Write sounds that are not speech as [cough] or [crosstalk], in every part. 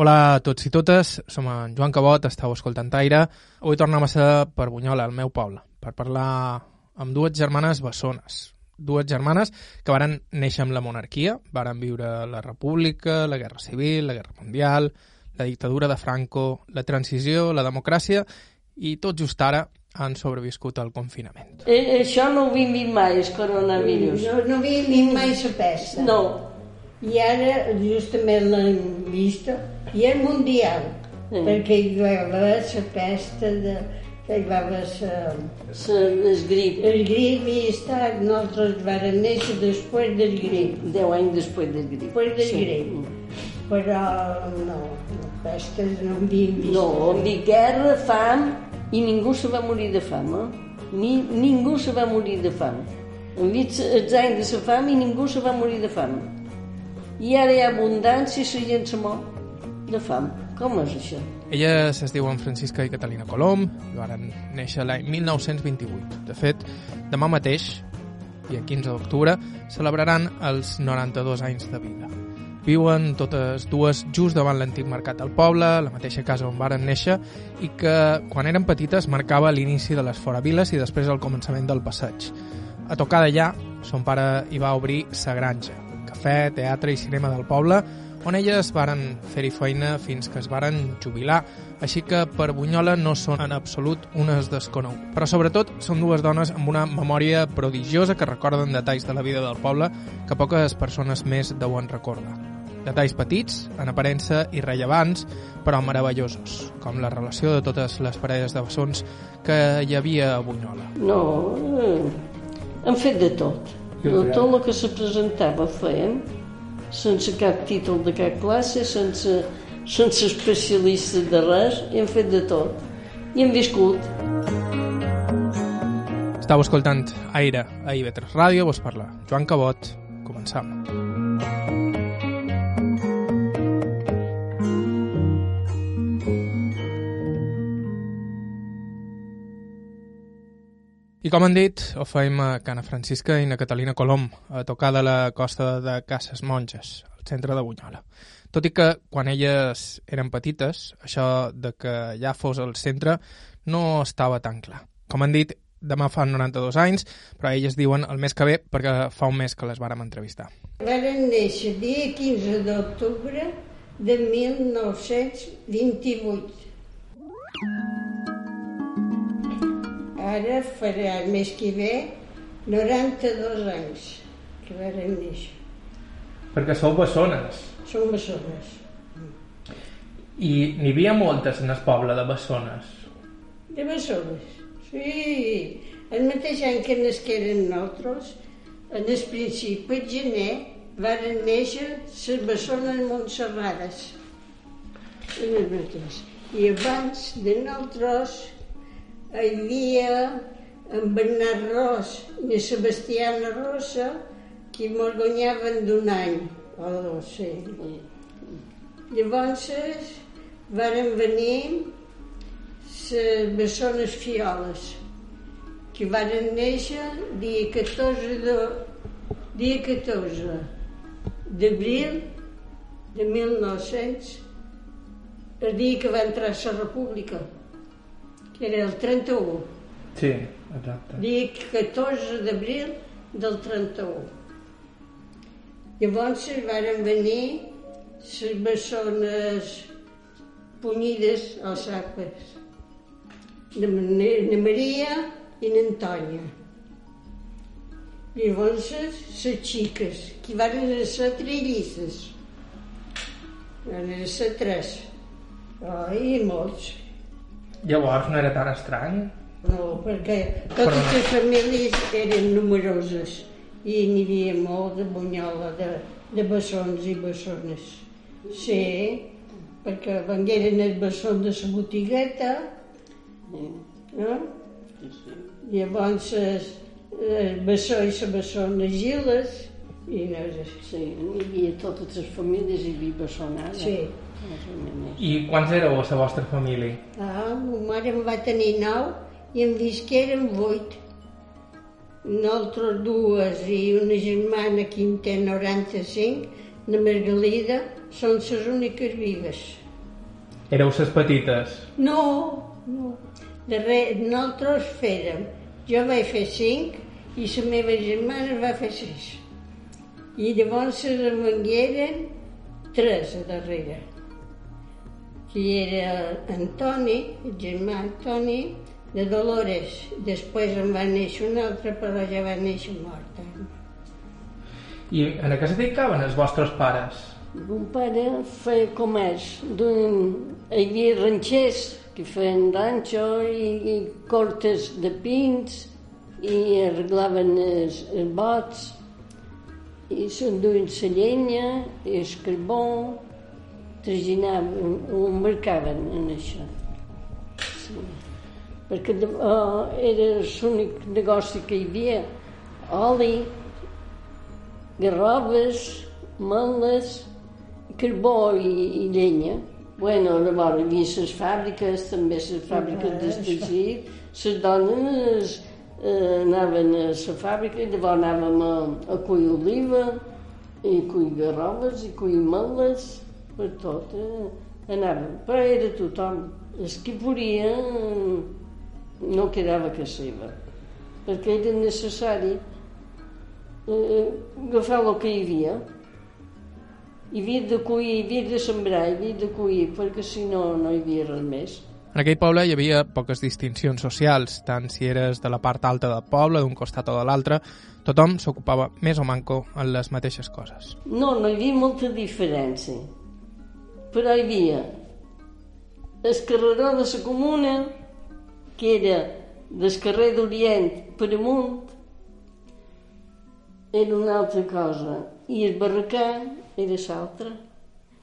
Hola a tots i totes, som en Joan Cabot, estàu escoltant Aire. Avui tornem a ser per Bunyola, el meu poble, per parlar amb dues germanes bessones. Dues germanes que varen néixer amb la monarquia, varen viure la república, la guerra civil, la guerra mundial, la dictadura de Franco, la transició, la democràcia i tot just ara han sobreviscut al confinament. Eh, això no ho vist mai, el coronavirus. No, no vist mai la pesta. No, I ara justament l'hem vist i és mundial, Mm. perquè hi va haver la pesta de, que hi va haver el grip, el grip i està, nosaltres vàrem néixer després del grip, 10 anys després del grip. després del grip. Però no, pesta no havíem vist. No, on dit guerra, fam, i ningú se va morir de fam, eh? Ni, ningú se va morir de fam. Hem vist els anys de la fam i ningú se va morir de fam. I ara hi ha abundància i la gent se mor de fam. Com és això? Elles es diuen Francisca i Catalina Colom i van néixer l'any 1928. De fet, demà mateix, dia 15 d'octubre, celebraran els 92 anys de vida. Viuen totes dues just davant l'antic mercat del poble, la mateixa casa on varen néixer, i que, quan eren petites, marcava l'inici de les foraviles i després el començament del passeig. A tocar d'allà, son pare hi va obrir sa granja, cafè, teatre i cinema del poble, on elles varen fer-hi feina fins que es varen jubilar, així que per Bunyola no són en absolut unes desconegudes. Però sobretot són dues dones amb una memòria prodigiosa que recorden detalls de la vida del poble que poques persones més deuen recordar. Detalls petits, en aparença irrellevants, però meravellosos, com la relació de totes les parelles de bessons que hi havia a Bunyola. No, eh, hem fet de tot. De tot el que se presentava fèiem, sense cap títol de cap classe, sense, sense especialistes de res, hem fet de tot. I hem viscut. Estau escoltant Aire a IB3 Ràdio, vos parla Joan Cabot. Començam. I com han dit, ho feim a Cana Francisca i na Catalina Colom, a tocar de la costa de Cases Monges, al centre de Bunyola. Tot i que quan elles eren petites, això de que ja fos al centre no estava tan clar. Com han dit, demà fan 92 anys, però elles diuen el mes que ve perquè fa un mes que les vàrem entrevistar. Varen néixer dia 15 d'octubre de 1928. Ara farà el mes que ve 92 anys que varen néixer. Perquè sou bessones. Som bessones. I n'hi havia moltes en el poble de bessones. De bessones. Sí. El mateix any que nasqueren nosaltres, en el principi, el gener, varen néixer les bessones montserrades. I abans de nosaltres hi havia en Bernat Ros i en Sebastiana Rosa que me'l guanyaven d'un any o dos, sí. Llavors varen venir les bessones fioles que varen néixer dia 14 de, dia 14 d'abril de 1900 el dia que va entrar la república era el 31 Sí, exacte. dia 14 d'abril del 31 llavors varen venir les bessones punyides als sacres de na Maria i n'Antònia. Llavors, les xiques, que van ser trillisses. Van ser tres. Ai, molts. Llavors no era tan estrany? No, perquè totes les famílies eren numeroses i n'hi havia molt de bunyola, de, de bessons i bessones. Sí, perquè vengueren els bessons de la botigueta, no? Llavors, el bessó i la bessona Giles, i no és així. Sí, hi havia totes les famílies, hi havia bessonada. Sí. I quants éreu a la vostra família? Ah, ma mare em va tenir nou i em visqueren vuit. Nosaltres dues i una germana que en té 95, la Margalida, són les úniques vives. Éreu ses petites. No, no. De res, nosaltres fèrem. Jo vaig fer cinc i la meva germana va fer sis. I llavors se remengueren tres a darrere. Que era Antoni, el germà Antoni, de Dolores. Després en va néixer un altre, però ja va néixer morta. I en què se dedicaven els vostres pares? Mon pare feia comerç. d'un- Hi havia ranxers que feien ranxo i, i cortes de pins i arreglaven els, els bots i s'enduien la llenya i el carbó, traginaven, ho embarcaven en això. Sí. Perquè de, uh, era l'únic negoci que hi havia. Oli, garroves, meles, carbó i, i llenya. Bueno, llavors hi havia les fàbriques, també les fàbriques de teixit. Les dones eh, anaven a la fàbrica i llavors anàvem a, a cuir oliva, i cuir garroves, i cuir meles, per tot. Eh, anàvem, però era tothom. Els que volia eh, no quedava que seva, perquè era necessari eh, agafar el que hi havia. Hi havia de cuir, hi havia de sembrar, hi havia de cuir, perquè si no, no hi havia res més. En aquell poble hi havia poques distincions socials, tant si eres de la part alta del poble, d'un costat o de l'altre, tothom s'ocupava més o manco en les mateixes coses. No, no hi havia molta diferència. Però hi havia el carreró de la comuna, que era del carrer d'Orient per amunt, era una altra cosa. I el barracà era l'altre.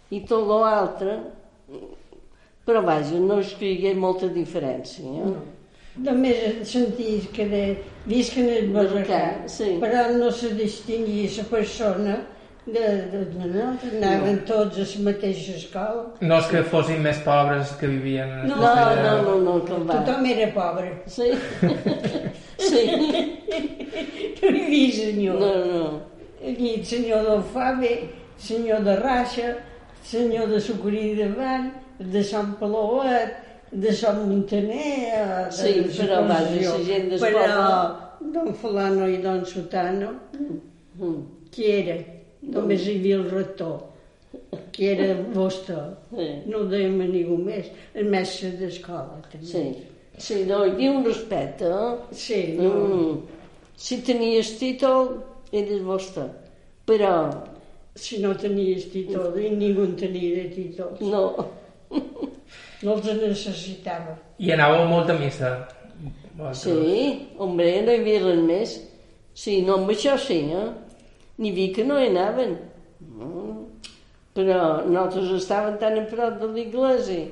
I tot l'altre... Però vaja, no és que hi hagués molta diferència. Eh? No. Només sentir que de, visquen el barracà, Sí. però no se distingia la persona de, de, de no, anaven tots a la mateixa escola. No és que fossin més pobres que vivien en No, No, no, no, no, que va. Tothom era pobre. Sí. [laughs] sí. No hi havia senyor. No, no. Aquí el senyor del Fabe, senyor de Raixa, senyor de Sucuri de Van, de Sant Palauet, de Sant Montaner... eh, de Sí, la però vaja, Concepció. la gent del Però don Fulano i don Sotano, Mm. qui era? Només hi havia el rector, que era vostre. Sí. No ho dèiem a ningú més. El mestre d'escola, també. Sí. Sí, no, hi havia un respecte, eh? Sí, no. Mm. Si tenies títol, eres vostre. Però, Si no tenies títol, i ningú en tenia de títol. no. No els necessitava. I anàveu molt a missa. Sí, hombre, no hi havia res més. Sí, no, amb això sí, eh? N'hi havia que no hi anaven. Mm. Però nosaltres estàvem tan a prop de l'església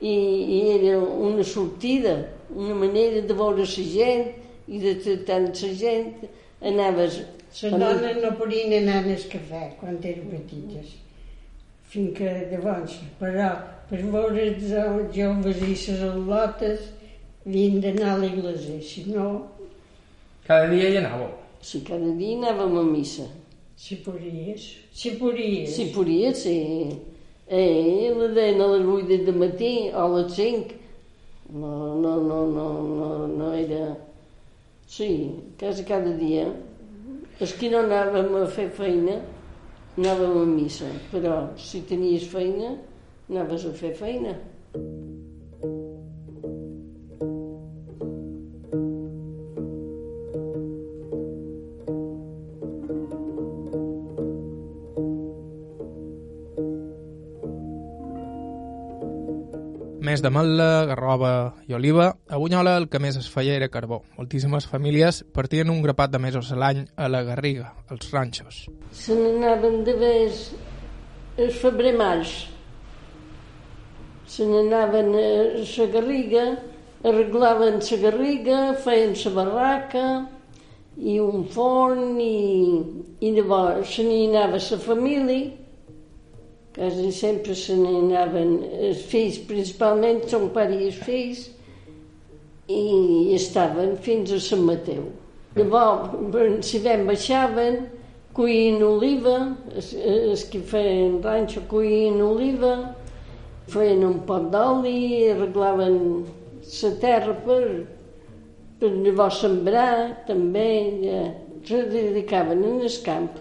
i, i era una sortida, una manera de veure la gent i de tractar amb la gent. Anaves... Les dones no podien anar al cafè quan eren petites, fins que llavors, però per veure els joves i les al·lotes havien d'anar a l'església, si no, Cada dia hi anàveu. Sí, cada dia anàvem a missa. Podies. Si podia, sí. Eh, la deien a les 8 de matí o a les 5. No, no, no, no, no, no era... Sí, quasi cada dia. Els que no anàvem a fer feina, anàvem a missa. Però si tenies feina, anaves a fer feina. Més d'ametla, garrova i oliva, a Bunyola el que més es feia era carbó. Moltíssimes famílies partien un grapat de mesos a l'any a la Garriga, als ranxos. Se n'anaven de vez el febrer maig. Se n'anaven a la Garriga, arreglaven la Garriga, feien la barraca i un forn i, i llavors se n'hi anava la família quasi sempre se n'anaven els fills, principalment son pare i fills, i estaven fins a Sant Mateu. Llavors, si ben baixaven, cuien oliva, els, els que feien ranxo cuien oliva, feien un pot d'oli, arreglaven la terra per, per llavors sembrar, també, ja, se dedicaven en el camp.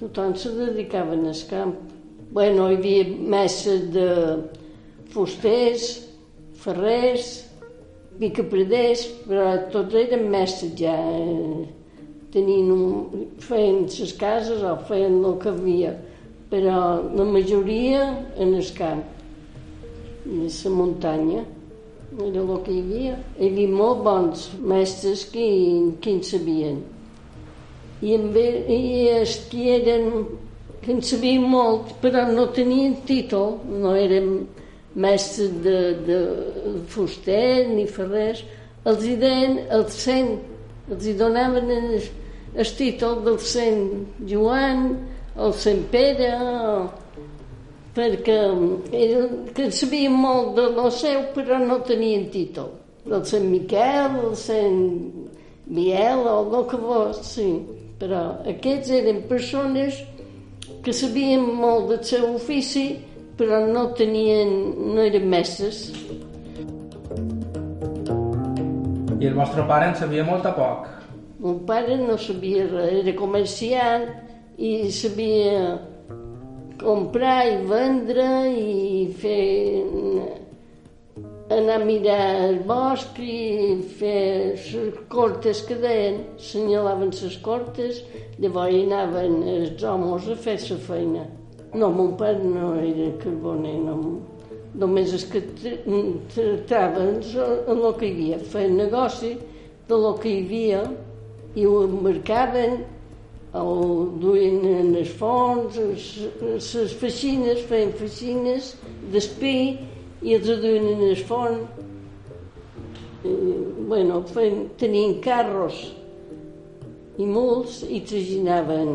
Tothom se dedicava en el camp. Bueno, hi havia mestres de fusters, ferrers, picapreders, però tots eren mestres ja. Eh, tenien un, feien les cases o feien el que havia, però la majoria en el camp, en la muntanya, era el que hi havia. Hi havia molt bons mestres que, que en sabien. I, en i els que eren que en sabien molt, però no tenien títol, no eren mestres de, de fuster ni ferrers, els hi deien el cent, els hi donaven el, el títol del Sant Joan, el Sant Pere, perquè era, que sabien molt de lo seu, però no tenien títol. Del Sant Miquel, el Sant Biel, o el que fos, sí. Però aquests eren persones que sabien molt del seu ofici, però no tenien, no eren mestres. I el vostre pare en sabia molt a poc? Mon pare no sabia res, era comerciant i sabia comprar i vendre i fer anar a mirar el bosc i fer les cortes que deien, senyalaven les cortes, llavors hi anaven els homes a fer la feina. No, mon pare no era carboner, no. Només els que tractaven el que hi havia, feien negoci de lo que hi havia i ho embarcaven, o duien en els fons, les feixines, feien feixines d'espí i duien en el fons. I, bueno, feien, tenien carros i muls i traginaven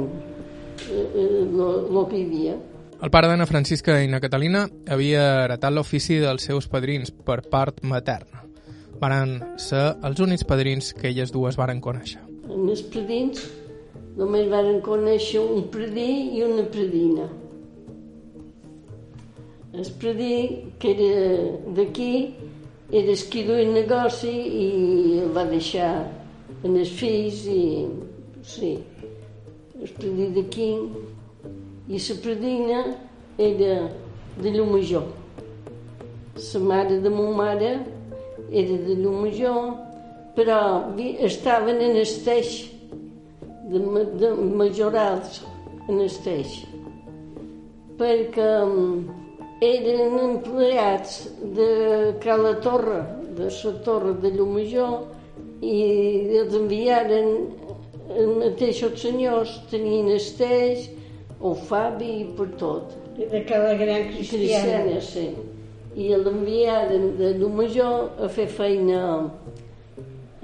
el que hi havia. El pare d'Anna Francisca i Anna Catalina havia heretat l'ofici dels seus padrins per part materna. Varen ser els únics padrins que elles dues varen conèixer els predins només varen conèixer un predí i una predina. El predí, que era d'aquí, era el que duia el negoci i el va deixar en els fills i... Sí, el predí d'aquí i la predina era de Llumajor. La mare de ma mare era de Llumajor però estaven en esteix de, de majorals en esteix perquè eren empleats de Cala Torre, de la Torre de Llumajor, i els enviaren els mateixos senyors, tenien esteix, o Fabi i per tot. I de Cala Gran Cristiana. Cristiana, sí. I l'enviaren de Llumajor a fer feina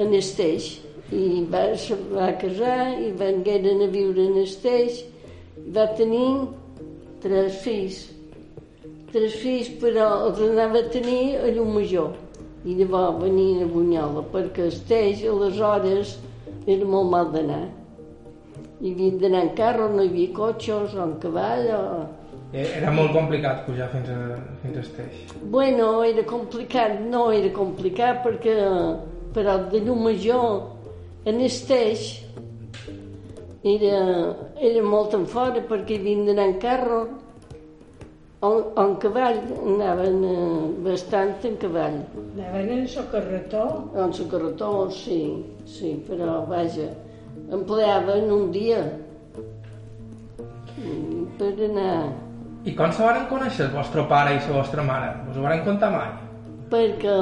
en Esteix i va, se va casar i vengueren a viure en Esteix va tenir tres fills tres fills però els anava a tenir a Llumajor i llavors venien a Bunyola perquè Esteix aleshores era molt mal d'anar. Hi havia d'anar en carro, no hi havia cotxes o en cavall o... Era molt complicat pujar fins a, fins a Esteix. Bueno, era complicat, no era complicat perquè però de llum major en Esteix era, era molt en fora perquè havien d'anar en carro o en cavall, anaven eh, bastant en cavall. Anaven en socarretó? En socarretó, sí, sí, però vaja, empleaven un dia per anar... I com se van conèixer el vostre pare i la vostra mare? Us ho van contar mai? Perquè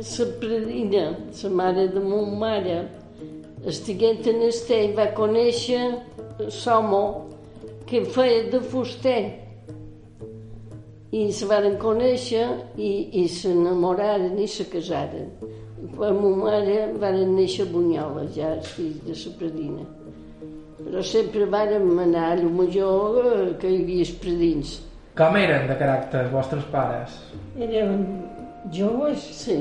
la predina, la mare de mon mare, estiguent en Estell, va conèixer l'home que feia de fuster. I se van conèixer i, i s'enamoraren i se casaren. La meva mare van néixer a Bunyola, ja els fills de la predina. Però sempre vàrem anar a Llumajor, eh, que hi havia els predins. Com eren de caràcter els vostres pares? Eren joves. Sí.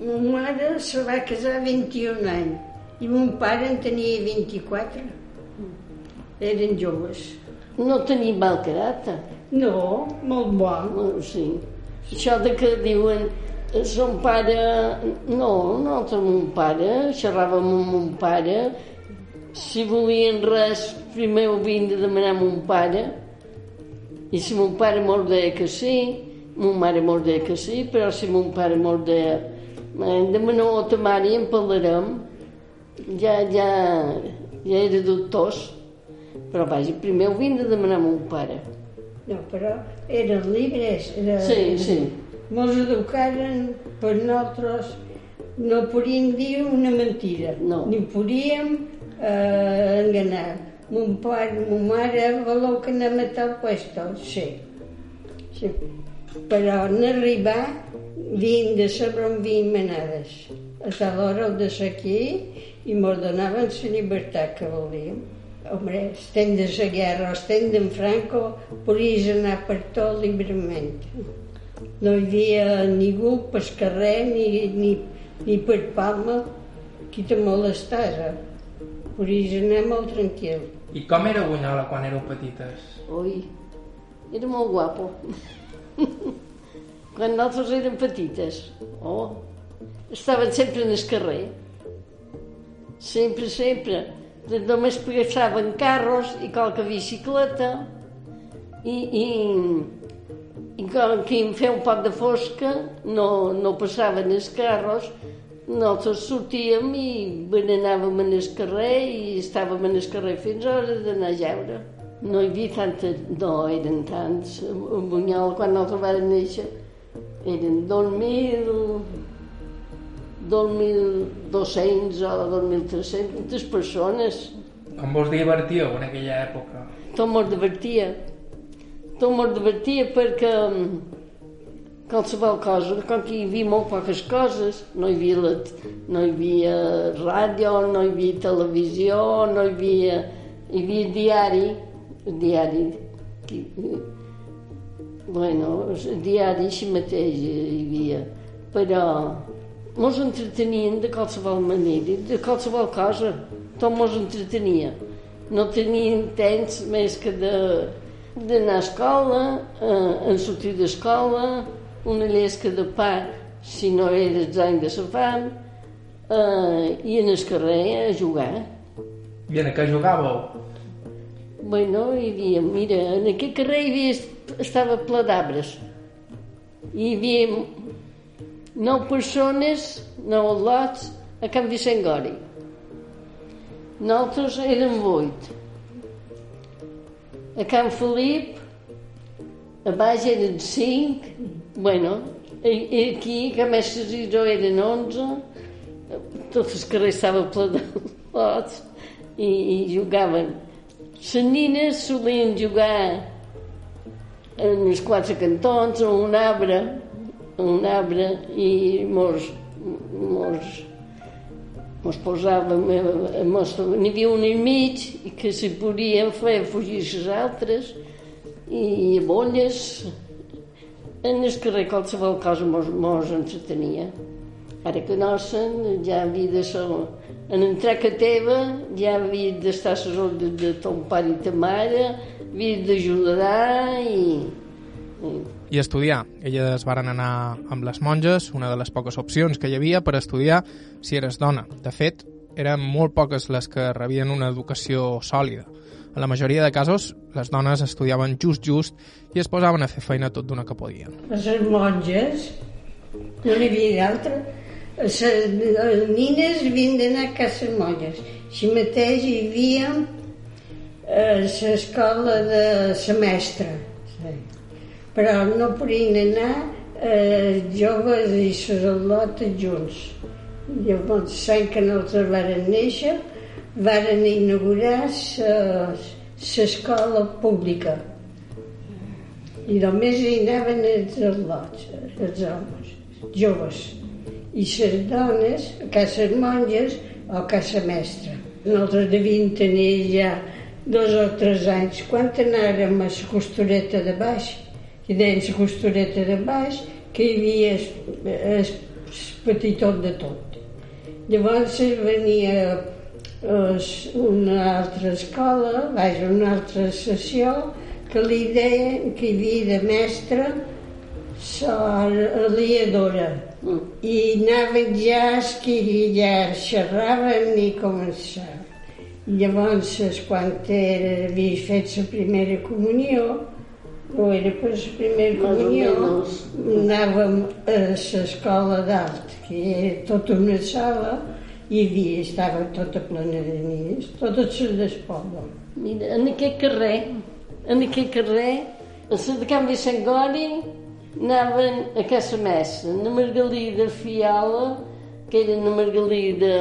Ma mare se va casar a 21 anys i mon pare en tenia 24. Eren joves. No tenia mal caràcter. No, molt bo. No, sí. Això de que diuen eh, son pare... No, nosaltres mon pare, xerràvem amb mon pare. Si volien res, primer ho havien de demanar a mon pare. I si mon pare mos deia que sí, mon mare mos deia que sí, però si mon pare mos deia "Eh, demaneu a ta mare i en parlarem, ja, ja, ja era dubtós. Però vaja, primer ho havien de demanar a mon pare. No, però eren llibres. Era... Sí, sí. Mos educaren per nosaltres no podíem dir una mentida, No. ni podíem eh, enganar. Mon pare, mon mare, voleu que anem a tal puesto? Sí. sí. Però en arribar, havien de saber on havien manades. A tal hora heu de ser aquí i mos donaven la llibertat que volíem. Hombre, estem de la guerra, estem d'en Franco, podies anar per tot lliurement. No hi havia ningú per carrer ni, ni, ni per Palma qui te molestava. Podies anar molt tranquil. I com era Bunyola quan éreu petites? Ui, era molt guapo. Quan nosaltres érem petites, oh, estaven sempre en el carrer. Sempre, sempre. Només passaven carros i qualque bicicleta i, i, i com que em feia un poc de fosca no, no passaven els carros nosaltres sortíem i berenàvem en el carrer i estàvem en el carrer fins a l'hora d'anar a jeure. No hi havia tanta... No, eren tants. A Bunyol, quan nosaltres vam néixer, eren 2.000... 2.200 o 2.300 persones. Com vos divertíeu en aquella època? Tot mos divertia. Tot mos divertia perquè mm, qualsevol cosa, com que hi havia molt poques coses, no hi havia, la, no hi havia ràdio, no hi havia televisió, no hi havia, hi havia diari, diari, que- bueno, diari així mateix hi havia, però mos entretenien de qualsevol manera, de qualsevol cosa, tot mos entretenia. No tenien temps més que de d'anar a escola, eh, en sortir d'escola, una llesca de pa, si no era els anys de la fam, eh, i en el carrer a jugar. I en què jugàveu? Bueno, hi havia, mira, en aquest carrer hi havia, estava ple d'arbres. Hi havia nou persones, nou lots, a Can Vicent Gori. Nosaltres érem vuit. A Can Felip, a baix eren cinc, bueno, i, aquí, que a Mestres i jo eren onze, tot el carrer estava ple de lots i, i jugaven. Les nines solien jugar en els quatre un arbre, i mos, mos, mos posàvem, eh, mos, n'hi havia un al mig i que si podien fer fugir les altres, i bolles, en el carrer qualsevol cosa mos, mos entretenia. Ara que no se'n, ja havia de ser... En entrar a teva ja havia d'estar a les ordres de ton pare i ta mare, havia d'ajudar i... i I estudiar. Elles varen anar amb les monges, una de les poques opcions que hi havia per estudiar si eres dona. De fet, eren molt poques les que rebien una educació sòlida. En la majoria de casos, les dones estudiaven just just i es posaven a fer feina tot d'una que podien. Les monges, no n'hi havia d'altra. Les, nines havien d'anar a casa monges. Així mateix hi havia eh, l'escola de semestre. Sí. Però no podien anar eh, joves i sacerdotes junts. Llavors, l'any que nosaltres varen néixer, varen inaugurar l'escola pública. I només hi anaven els lots, els homes, joves. I les dones a casa monges o a casa mestra. Nosaltres devíem tenir ja dos o tres anys. Quan anàrem a la costureta de baix, i la costureta de baix, que hi havia el, el petitot de tot. Llavors venia és una altra escola, vaja, una altra sessió, que li deien que hi havia de mestre Sor Eliadora. Mm. I anaven ja que ja xerraven i començaven. Llavors, quan era, havia fet la primera comunió, no era per la primera Más o comunió, menos. anàvem a l'escola d'art, que era tota una sala, i hi havia, estava tota plena de nines, totes les del poble. Mira, en aquest carrer, en aquest carrer, a la de Can Vicent Gori, anaven a Casa Messa, na Margalí de Fiala, que era na Margalí de...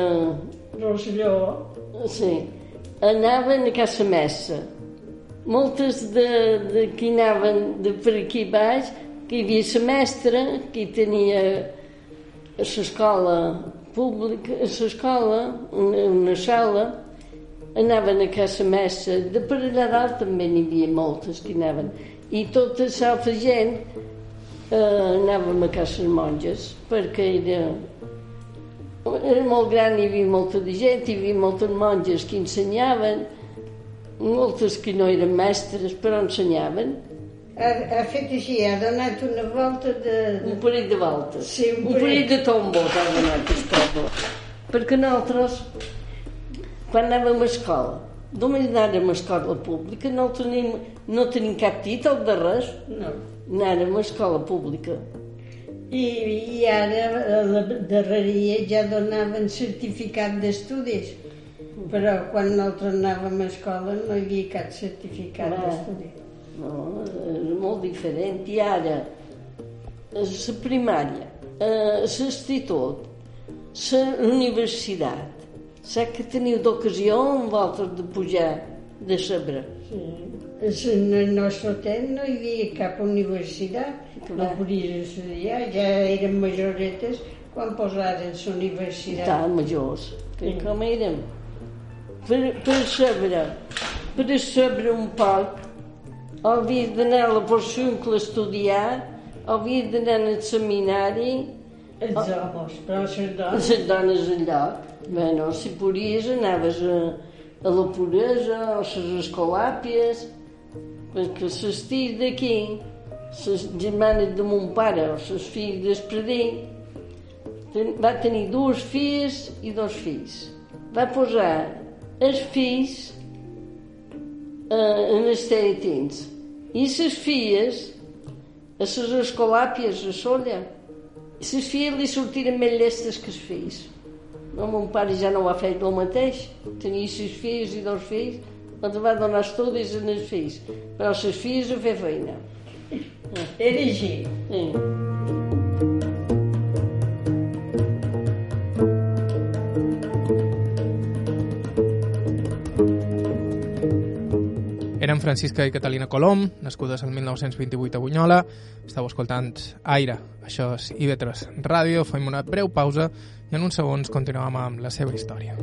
Rosselló, Sí, anaven a Casa Messa. Moltes de, de que anaven de per aquí baix, que hi havia la mestra, que tenia a l'escola pública, a l'escola, una, una sala, anaven a Casa Messa. De per allà dalt també n'hi havia moltes que anaven. I tota l'altra gent eh, anàvem a Casa Monges, perquè era, era molt gran, hi havia molta de gent, hi havia moltes monges que ensenyaven, moltes que no eren mestres, però ensenyaven, ha, ha fet així, ha donat una volta de... un parell de voltes, Sí, un un parell. parell de tombos ha donat el poble. Perquè nosaltres, quan anàvem a escola, només anàvem a escola pública, no tenim, no tenim cap títol de res, No. anàvem a escola pública. I, I ara a la darreria ja donaven certificat d'estudis, però quan nosaltres anàvem a escola no hi havia cap certificat Ah. d'estudis. No, és molt diferent. I ara, la primària, a l'institut, la universitat, sap que teniu d'ocasió amb vosaltres de pujar de saber. Sí. En el nostre temps no hi havia cap universitat, no Clar. podies estudiar, ja eren majoretes quan posaren la universitat. Tan majors, que Sí. com érem. Per, per saber, per saber un poc, havia d'anar a la Porciuncle a estudiar, havia d'anar al seminari, Els homes, però les dones... les dones enlloc. Bueno, si podies anaves a, a la puresa a les escolàpies, perquè les filles d'aquí, les germanes de mon pare o les filles d'Espredí, ten, va tenir dues filles i dos fills. Va posar els fills eh, en els teretins i les filles a les escolàpies a Solla. I les filles li sortiren més llestes que els fills. No, mon pare ja no va fer el mateix. Tenia sis filles i dos fills, doncs va donar estudis en els fills. Però les filles a fer feina. Era així. Francisca i Catalina Colom, nascudes el 1928 a Bunyola. Estau escoltant Aire, això és IB3 Ràdio. Fem una breu pausa i en uns segons continuem amb la seva història.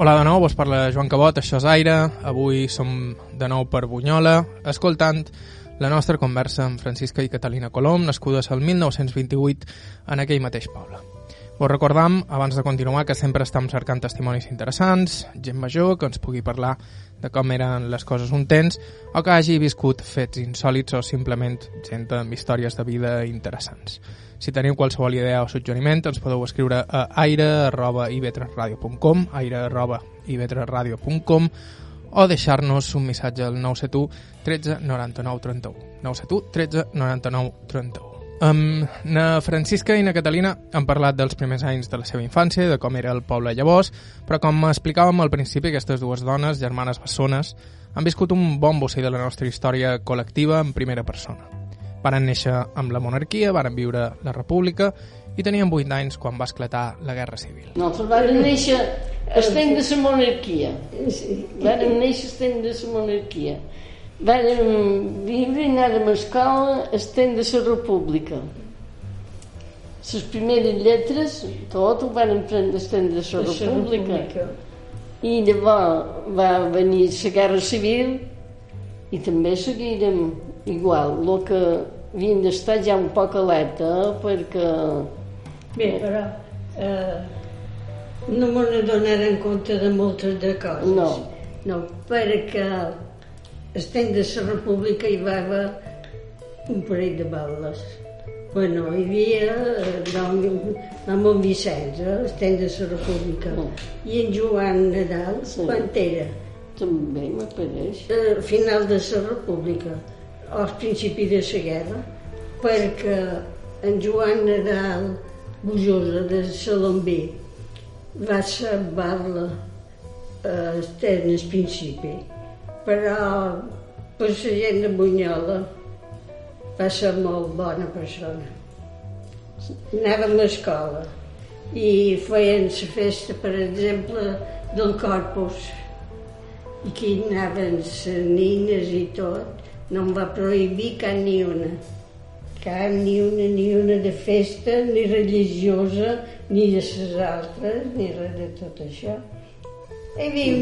Hola de nou, vos parla Joan Cabot, això és Aire. Avui som de nou per Bunyola, escoltant la nostra conversa amb Francisca i Catalina Colom, nascudes el 1928 en aquell mateix poble. Us recordam, abans de continuar, que sempre estem cercant testimonis interessants, gent major que ens pugui parlar de com eren les coses un temps o que hagi viscut fets insòlits o simplement gent amb històries de vida interessants. Si teniu qualsevol idea o suggeriment, ens podeu escriure a aire.ivetresradio.com aire.ivetresradio.com o deixar-nos un missatge al 971 13 99 31. 971 13 99 31. Um, na Francisca i na Catalina han parlat dels primers anys de la seva infància, de com era el poble llavors, però com explicàvem al principi, aquestes dues dones, germanes bessones, han viscut un bon bocí de la nostra història col·lectiva en primera persona. Varen néixer amb la monarquia, varen viure la república i tenien 8 anys quan va esclatar la Guerra Civil. Nosaltres vàrem néixer estem de la monarquia. Vàrem néixer estem de la monarquia. Vàrem viure i anàrem a escola estem de la república. Les primeres lletres, tot ho vàrem prendre estem de la república. I llavors va venir la Guerra Civil i també seguirem igual, el que havien d'estar ja un poc alerta, eh, perquè... Bé, però eh, no me n'adonaren compte de moltes de coses. No. No, perquè estem de la república hi va haver un parell de balles. Bueno, hi havia eh, Ramon Vicenç, eh, estem de la república. Mm. I en Joan Nadal, Sí. quan era? També m'apareix. al final de la república, al principi de la guerra, perquè en Joan Nadal Bujosa de Salombí va salvar-la eh, en el principi, però per la gent de Bunyola va ser molt bona persona. Anàvem a escola i feien la festa, per exemple, del Corpus, i hi anaven les nines i tot, no em va prohibir cap ni una. Cap ni una, ni una de festa, ni religiosa, ni de les altres, ni res de tot això. Hi havia,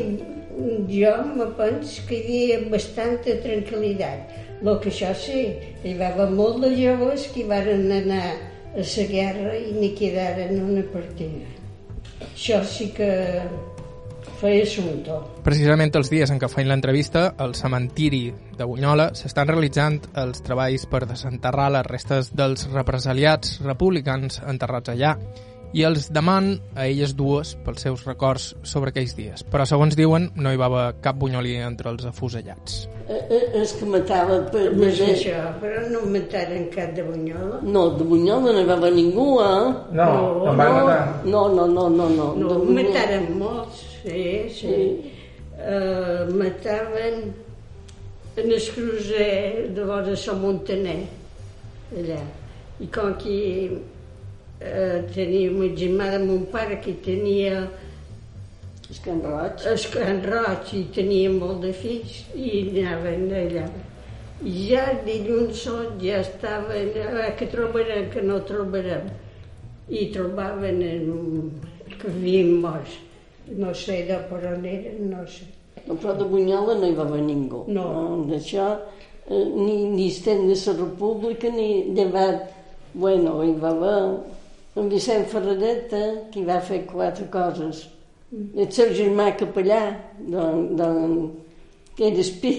jo me penso que hi havia bastanta tranquil·litat. El que això sí, hi va haver molt de joves que varen anar a la guerra i n'hi quedaren una partida. Això sí que assumpte. Precisament els dies en què feien l'entrevista, al cementiri de Bunyola s'estan realitzant els treballs per desenterrar les restes dels represaliats republicans enterrats allà i els deman a elles dues pels seus records sobre aquells dies. Però, segons diuen, no hi va haver cap bunyolí entre els afusellats. Eh, eh, És que matava per... No sé això, però no mataren cap de Bunyola. No, de Bunyola no hi va haver ningú, eh? No, No, no, no, no, no, no, no. No, mataren molts, sí, sí. Uh, mataven en el crucer de vora Sant Montaner, allà. I com que uh, germà de mon pare que tenia que en roig. el Can Roig i tenia molt de fills i anaven allà. I ja dilluns sol ja estaven, ah, que trobarem, que no trobarem. I trobaven en, que havien mort. No sé de per on eren, no sé. No, però de Bunyola no hi va haver ningú. No. D'això, eh, ni, ni estem de la república, ni llevat... Bueno, hi va haver en Vicent Ferrareta, que hi va fer quatre coses. El seu germà capellà, don, don, que era espí.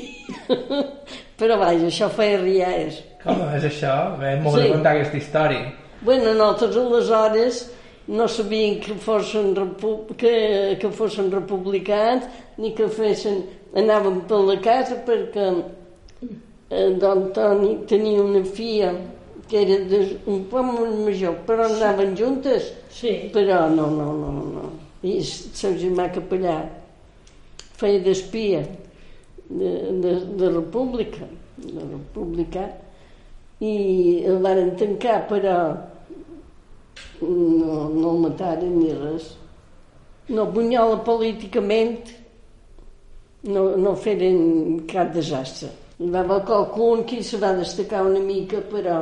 [laughs] però vaja, això feia riaes. Com és això? Bé, m'ho Sí. sí. contar aquesta història. Bueno, nosaltres aleshores no sabien que fossin, que, que fossin republicans ni que fessin... Anàvem per la casa perquè eh, d'Antoni tenia una filla que era de, un poc molt major, però anaven juntes. Sí, Però no, no, no, no. I seu germà capellà feia d'espia de, de, de república, de republicà, i el varen tancar, però no, no el mataren ni res. No, Bunyola políticament no, no feren cap desastre. Hi va haver qualcun que se va destacar una mica, però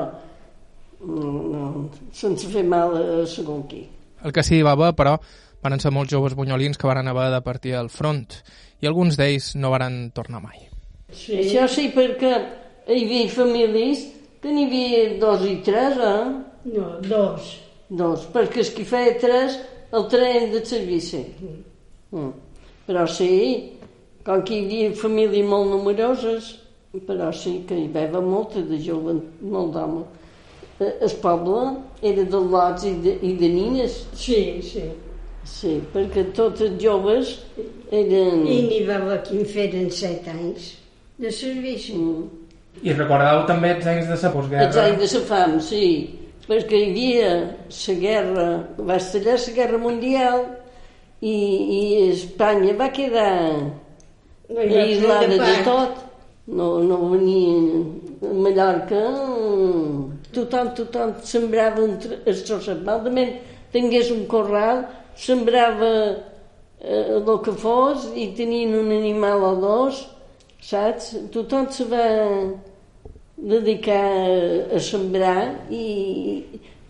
no, no, sense fer mal a segon qui. El que sí hi va haver, però, van ser molts joves bunyolins que van haver de partir al front i alguns d'ells no varen tornar mai. sí. Això sí, perquè hi havia famílies que n'hi havia dos i tres, eh? No, dos. Dos, perquè els que feia tres el treien de servici. Mm. Però sí, com que hi havia famílies molt numeroses, però sí que hi havia molta de jove, molt d'home. Eh, El poble era de lots i de, i de nines, Sí, sí. sí, perquè tots els joves eren... I n'hi va haver qui en feren set anys de servici. Mm. I recordeu també els anys de la Els postguerra? anys de la fam, sí, perquè hi havia la guerra, va estallar la guerra mundial i, i Espanya va quedar No aislada de part. tot. No, no venien a Mallorca, tothom, tothom sembrava un trossets. Malament tingués un corral, sembrava eh, el que fos i tenien un animal o dos, saps? Tothom se va dedicar a, a sembrar i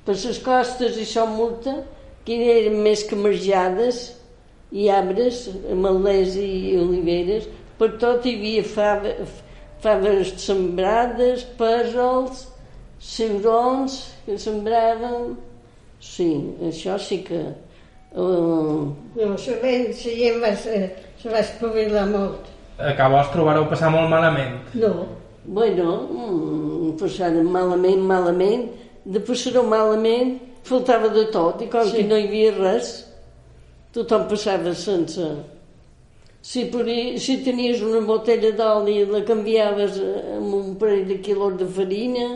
per les costes i som multa que eren més que marjades i arbres, amalers i oliveres, per tot hi havia fava, faves sembrades, pèsols, ciurons que sembraven. Sí, això sí que... Uh, No, la gent, la gent va, se, se va espavilar molt. Que vos trobareu passar molt malament. No, bueno, mm, passaren malament, malament, de passar-ho malament, faltava de tot, i com Sí. que no hi havia res, tothom passava sense... Si, podia, si tenies una botella d'oli la canviaves eh, amb un parell de quilos de farina,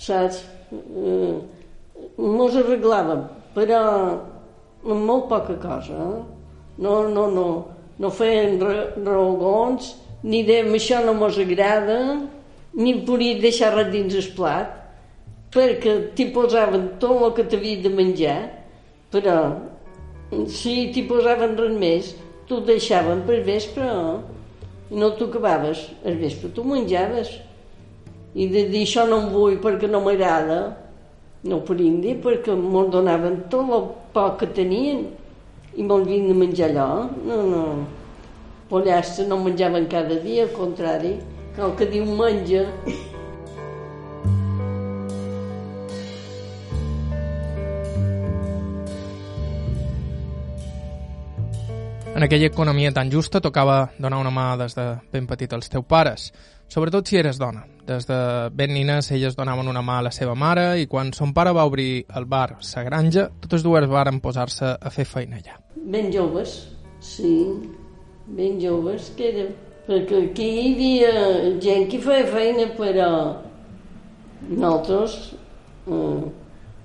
saps? Eh, mos arreglàvem, però amb molt poca cosa. Eh? No, no, no. No feien re, raogons, ni dèiem això no mos agrada, ni podia deixar res dins el plat, perquè t'hi posaven tot el que t'havia de menjar, però si t'hi posaven res més, t'ho deixaven per vespre, no t'ho acabaves. Al vespre t'ho menjaves. I de dir això no em vull perquè no m'agrada, no ho podíem dir perquè me'n donaven tot el poc que tenien i me'l havien de menjar allò. No, no. Pollastre no menjaven cada dia, al contrari. El que diu menja En aquella economia tan justa tocava donar una mà des de ben petit als teus pares, sobretot si eres dona. Des de ben nines elles donaven una mà a la seva mare i quan son pare va obrir el bar Sa Granja, totes dues varen posar-se a fer feina allà. ben joves, sí, ben joves que eren. Perquè aquí hi havia gent que feia feina, però nosaltres eh,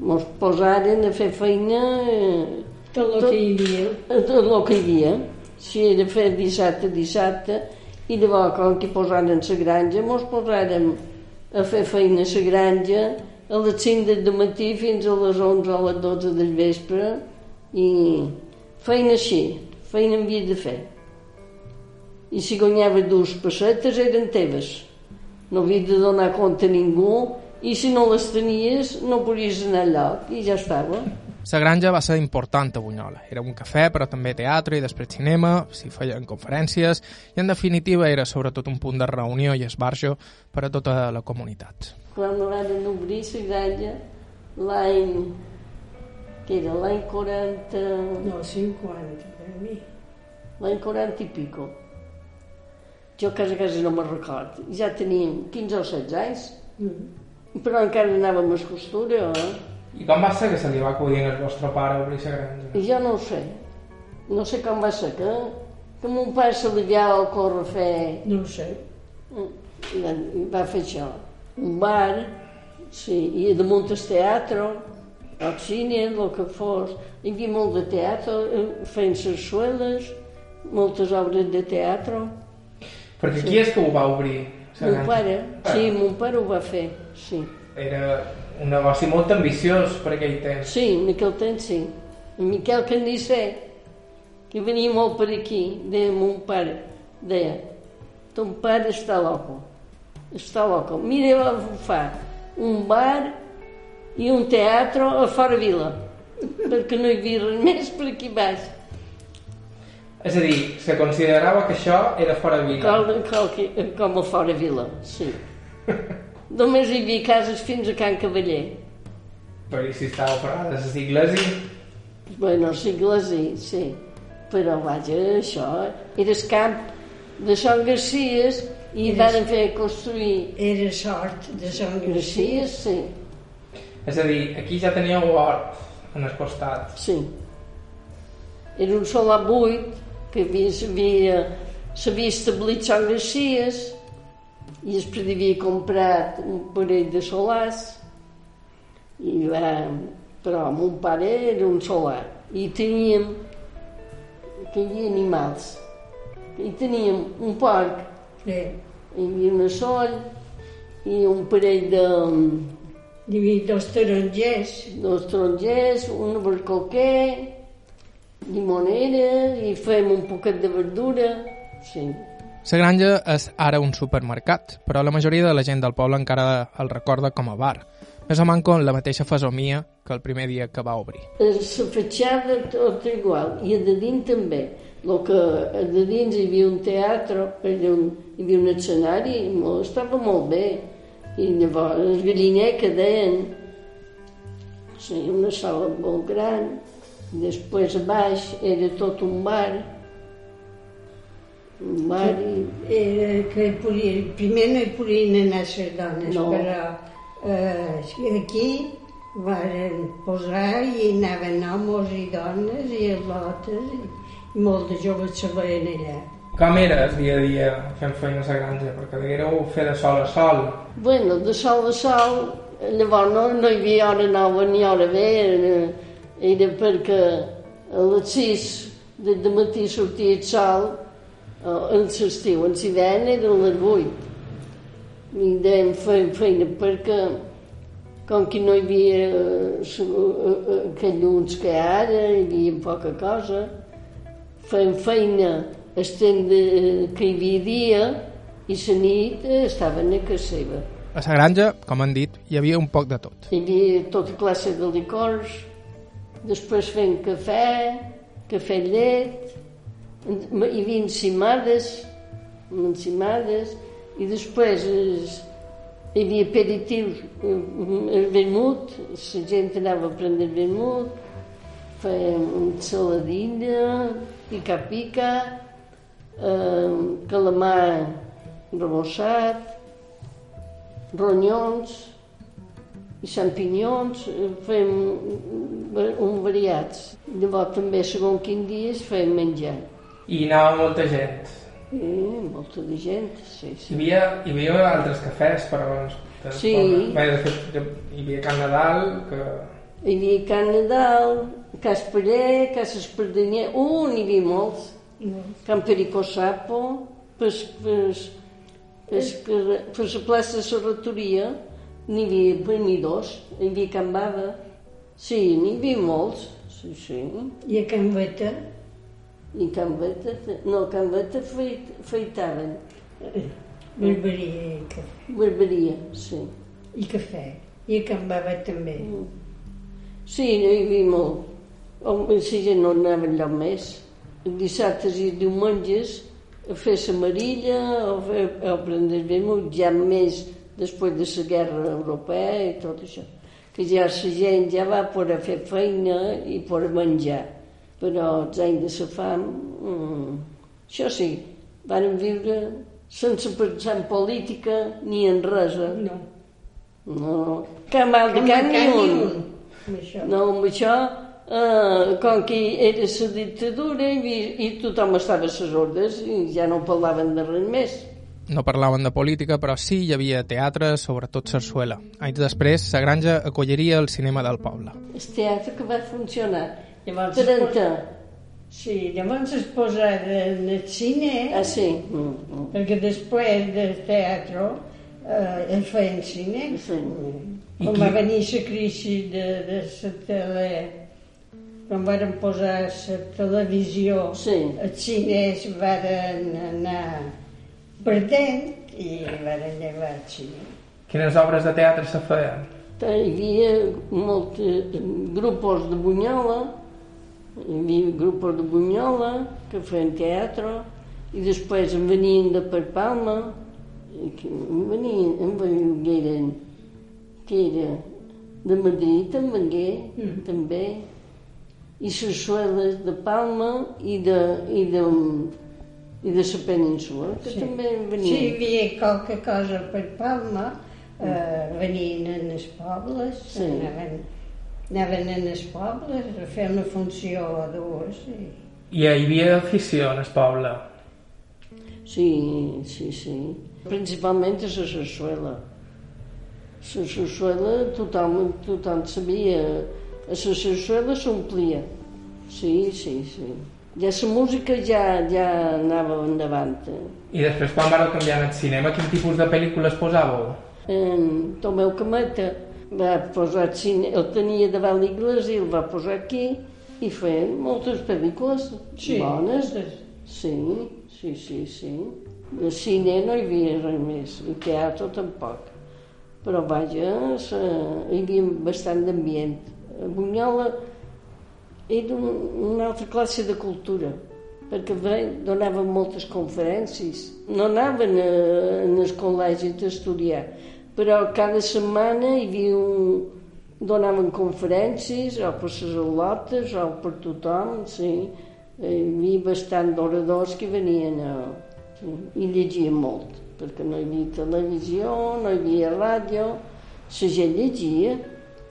mos posaren a fer feina eh, tot el que hi havia. a tot el que hi havia. Si era fer dissabte, dissabte, i llavors, com que posaren la granja, mos posàrem a fer feina a la granja a les 5 del matí fins a les 11 o les 12 del vespre i feina així, feina en havia de fer. I si guanyaves dues pessetes eren teves. No havies de donar compte a ningú i si no les tenies no podies anar enlloc i ja estava. La granja va ser important a Bunyola. Era un cafè, però també teatre i després cinema, s'hi feien conferències i, en definitiva, era sobretot un punt de reunió i esbarjo per a tota la comunitat. quan van obrir la granja l'any que era l'any 40 No, 50, per mi. l'any 40 i pico jo quasi quasi no me'n record ja teníem 15 o 16 anys Mm. però encara anàvem a costura eh? I com va ser que se li va acudir al vostre pare obrir la granja? i jo no ho sé no sé com va ser que, que mon pare se li havia ocórrer fer No ho sé. i va, i va fer això un bar sí, i damunt el teatre el cine, el que fos hi havia molt de teatre eh, feien sarsueles moltes obres de teatre Perquè qui és que ho va obrir? mon pare, sí, mon pare ho va fer sí, Era un negoci molt ambiciós per aquell temps. sí en aquell temps sí Miquel Candissé que venia molt per aquí deia mon pare deia ton pare està loco està loco. Mira va fa un bar i un teatre a fora vila perquè no hi havia res més per aquí baix És a dir, se considerava que això era fora de vila. com, com, com a fora vila sí [laughs] només hi havia cases fins a Can Cavaller Però i si estava operada a l'església? Bueno, l'església, sí. Però, vaja, això era el camp de Sant Garcies i Era- van fer construir Era sort de Garcia. Garcies, sí, És a dir, aquí ja teníeu hort en el costat. sí. Era un solar buit que havia- s'havia establit Sant Garcies i després havia comprat un parell de solars i va, però mon pare era un solar i teníem que hi havia animals i teníem un porc Sí. hi havia una sol i un parell de Hi havia dos tarongers. dos tarongers, un barcoquer, llimonera i fèiem un poquet de verdura. Sí. La granja és ara un supermercat, però la majoria de la gent del poble encara el recorda com a bar. Més o manco la mateixa fesomia que el primer dia que va obrir. La fatxada tot igual, i a de dins també. Lo que a de dins hi havia un teatre, un, hi havia un escenari, i molt, estava molt bé. I llavors el galliner que deien, sí, una sala molt gran, després baix era tot un bar, un bar i Era que hi podia, primer no hi podien anar les dones, No. però eh, aquí varen posar i hi anaven homes i dones i lotes i, i molt de joves se veien allà. Com era el dia a dia fent feina a la granja? Perquè deguéreu fer de sol a sol. Bueno, de sol a sol, llavors no, no hi havia hora nova ni hora vella, era, era perquè a les 6 del matí sortia el sol, eh, en l'estiu, en l'hivern eren les 8. I dèiem fèiem feina perquè, com que no hi havia eh, eh, aquells llums que ara, hi havia poca cosa, fèiem feina el temps de, que hi havia dia i la nit estaven a casa seva. A la granja, com han dit, hi havia un poc de tot. Hi havia tota classe de licors, després fent cafè, cafè llet, hi havia encimades, encimades, i després es, hi havia aperitius, eh, el vermut, la gent anava a prendre el vermut, fèiem saladina, pica-pica, eh, calamar rebossat, ronyons i xampinyons, eh, fem un variats. Llavors també, segons quin dies, fem menjar. I anava molta gent. Eh, molta de gent, sí, Hi sí. havia, hi havia altres cafès, però... del Sí. poble. Bé, de fet, hi havia Can Nadal, que... Hi havia Can Nadal, Cas Parer, Cas Espardenyer, uh, n'hi havia molts. Can Perico Sapo, pes, pes, pes, per, per la plaça de la Retoria, n'hi havia mi dos, hi havia Can Bava, sí, n'hi havia molts, sí, sí. I a Can Beta, I Can Beta, no, Can Beta feit, feitaven, barberia i cafè. barberia, sí. I cafè. I a Can Bava també. Sí, n'hi havia molt. La gent no anava enlloc més. Dissabtes i diumenges a fer l'amarilla o, fer, o prendre el vermut, ja més després de la guerra europea i tot això. Que ja la gent ja va poder fer feina i poder menjar. Però els anys de la fam, mm, això sí, van viure sense pensar en política ni en res. eh? No. No, cap mal de cap a ni un. No, amb això, eh, com que era la dictadura i, i tothom estava a les ordres i ja no parlaven de res més. No parlaven de política, però sí hi havia teatre, sobretot sarsuela. Anys després, la granja acolliria el cinema del poble. El teatre que va funcionar. Llavors es 30. Sí, llavors es posaren el cine, Ah, sí. Mm, mm. perquè després del teatre eh, es feien cine. Sí. I Quan va venir la crisi de, de la tele, quan varen posar la televisió, Sí. els cines varen anar perdent i varen llevar cine. Quines obres de teatre se feien? Hi havia molts grupos de Bunyola, hi havia grupos de Bunyola que feien teatre i després en venien de per Palma en venien, en venien, que era de Madrid en vengué, mm. també, i sarsueles de Palma i de, i de, i de la península, que sí. també venien. Si hi havia qualque cosa per Palma, eh, venien en els pobles, sí. anaven, anaven en els pobles a fer una funció o dues. I... I hi havia afició en el poble? Sí, sí, sí. Principalment a la sarsuela. La sarsuela tothom, tothom sabia. A la sarsuela s'omplia. Sí, sí, sí. Ja la música ja, ja anava endavant. Eh? I després quan vareu canviar al cinema, quin tipus de pel·lícules posàveu? En Tomeu Cameta va posar cine, el tenia davant l'església, el va posar aquí i feia moltes pel·lícules sí. bones. Sí, sí, sí, sí. De cine no hi havia res més, i teatre tampoc. Però vaja, hi havia bastant d'ambient. A Bunyola era una altra classe de cultura, perquè ve, donaven moltes conferències. No anaven a, en el col·legi d'estudiar, però cada setmana hi havia un, donaven conferències, o per les al·lotes, o per tothom, sí. Hi havia bastant d'oradors que venien a, i llegia molt, perquè no hi havia televisió, no hi havia ràdio, la gent llegia.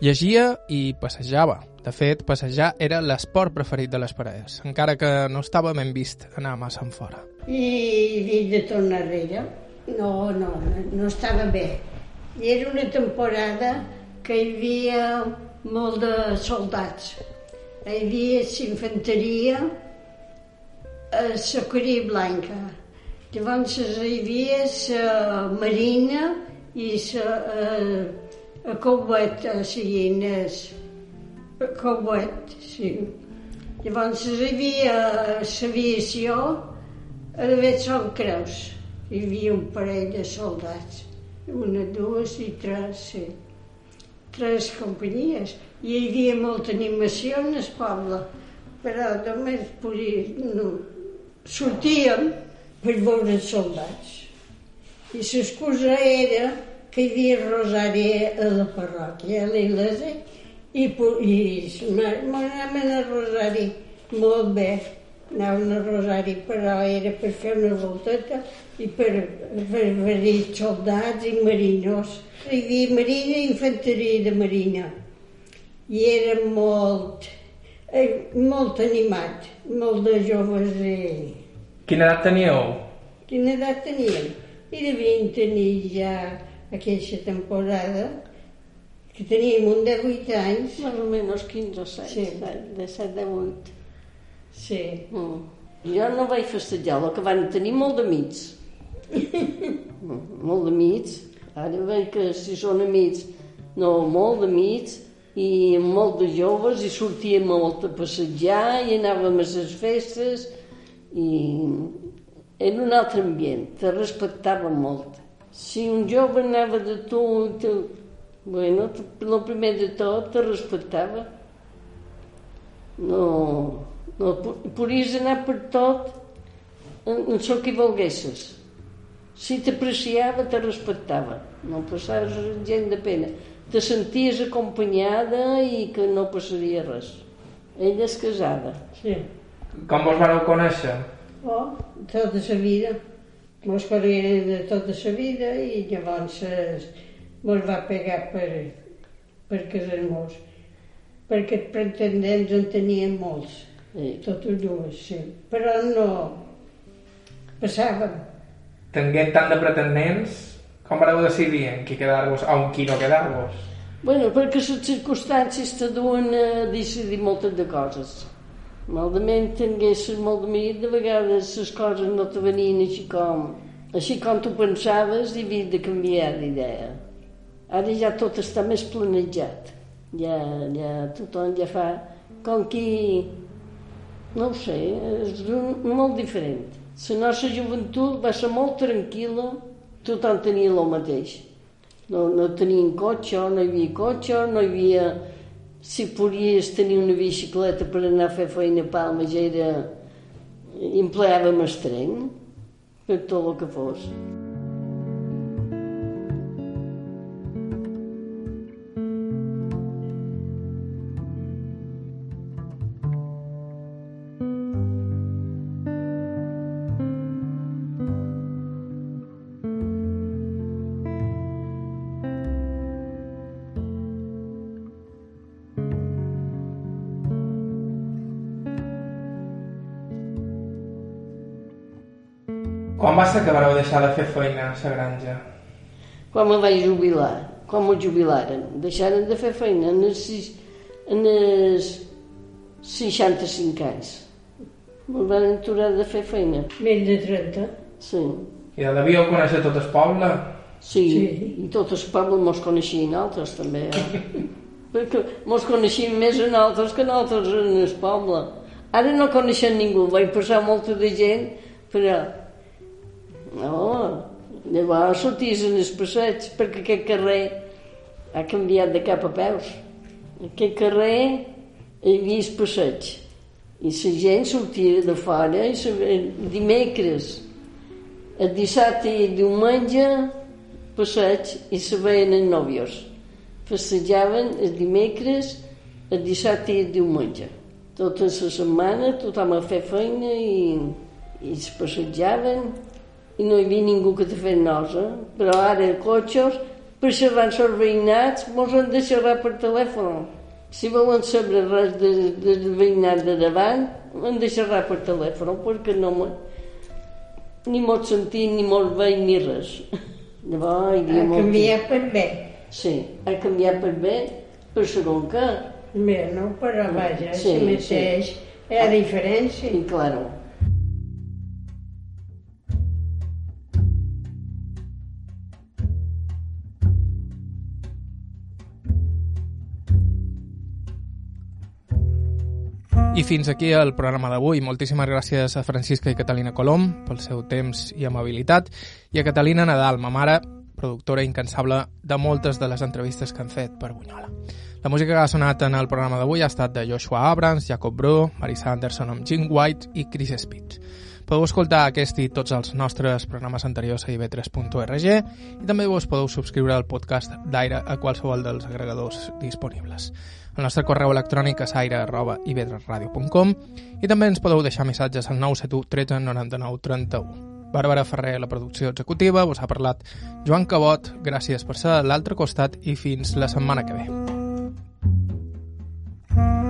Llegia i passejava. De fet, passejar era l'esport preferit de les parelles, encara que no estava ben vist anar massa en fora. I dic de tornar enrere? No, no, no estava bé. I era una temporada que hi havia molt de soldats. Hi havia s'infanteria a la Corea Blanca, Llavors hi havia la marina i la a Couet, o sigui, Inés. A Couet, sí. Llavors hi havia l'aviació a d'haver són creus. Hi havia un parell de soldats, una, dues i tres, sí. Tres companyies. I hi havia molta animació en el poble, però només podia, no, sortíem per veure els soldats. I l'excusa era que hi havia rosari a la parròquia, a l'església, i, i m'anaven a rosari molt bé, anaven a rosari, però era per fer una volteta i per, veure soldats i marinos. Hi havia marina i infanteria de marina. I era molt, eh, molt animat, molt de joves i Quina edat teníeu? Quina edat teníem? I devien tenir ja aquella temporada que teníem un de 8 anys. Més o menys 15 o 16, sí. de 7 de 8. Sí. Mm. Jo no vaig festejar, el que van tenir molt d'amics. mm, [laughs] molt d'amics. Ara veig que si són amics, no, molt d'amics, i molt de joves, i sortíem molt a passejar, i anàvem a les festes, i en un altre ambient, te respectava molt. Si un jove anava de tu, te, bueno, el primer de tot te respectava. No, no podies anar per tot en, en el que volguessis. Si t'apreciava, te respectava. No passaves gent de pena. Te senties acompanyada i que no passaria res. Ella és casada. Sí. Com vos vareu conèixer? Oh, tota la vida. Mos coneixem de tota la vida i llavors mos va pegar per, per casar-nos. Perquè pretendents en tenien molts, sí. totes dues, sí. Però no passàvem. Tenint tant de pretendents, com vareu decidir en qui quedar-vos o en qui no quedar-vos? Bueno, perquè les circumstàncies te duen a decidir moltes de coses. Malament tinguessis molt de mi, de vegades les coses no te venien així com, així com tu pensaves i havies de canviar d'idea. Ara ja tot està més planejat. Ja, ja tothom ja fa com qui... No ho sé, és molt diferent. La nostra joventut va ser molt tranquil·la, tothom tenia el mateix. No, no tenien cotxe, no hi havia cotxe, no hi havia si podies tenir una bicicleta per anar a fer feina a Palma ja era... empleàvem el tren per tot el que fos. Ser que vareu deixar de fer feina a la granja? Quan me vaig jubilar, quan me jubilaren, deixaren de fer feina en els, en els 65 anys. Me van aturar de fer feina, Més de 30. sí. I de devíeu conèixer tot el poble? Sí, Sí. i tot el poble mos coneixien altres també. Eh? [laughs] Perquè mos coneixien més en altres que nosaltres en el poble. Ara no coneixen ningú, vaig passar molta de gent, però... No, llavors sorties en els passeig, perquè aquest carrer ha canviat de cap a peus. Aquest carrer hi havia el passeig. I la gent sortia de fora i se, dimecres el dissabte i el diumenge passeig i se veien els nòvios. Passejaven el dimecres, el dissabte i el diumenge. Tota la setmana tothom a fer feina i, i es passejaven i no hi havia ningú que te fes nosa. Però ara cotxes, per xerrar amb els veïnats, mos han de xerrar per telèfon. Si volen saber res de, de, del veïnat de davant, han de xerrar per telèfon, perquè no, ni mos sentim, ni mos veiem, ni res. [laughs] Llavors, Ha canviat per bé. Sí, ha canviat per bé, per segon que. Bé, no, però vaja, Sí, si mateix hi ha diferència. I claro. I fins aquí el programa d'avui. Moltíssimes gràcies a Francisca i Catalina Colom pel seu temps i amabilitat i a Catalina Nadal, ma mare, productora incansable de moltes de les entrevistes que han fet per Bunyola. La música que ha sonat en el programa d'avui ha estat de Joshua Abrams, Jacob Bru, Marisa Anderson amb Jim White i Chris Speed. Podeu escoltar aquest i tots els nostres programes anteriors a ib3.org i també us podeu subscriure al podcast d'Aire a qualsevol dels agregadors disponibles. El nostre correu electrònic és aire.ib3radio.com i també ens podeu deixar missatges al 971 13 99 31. Bàrbara Ferrer, la producció executiva, us ha parlat Joan Cabot, gràcies per ser a l'altre costat i fins la setmana que ve. Thank you.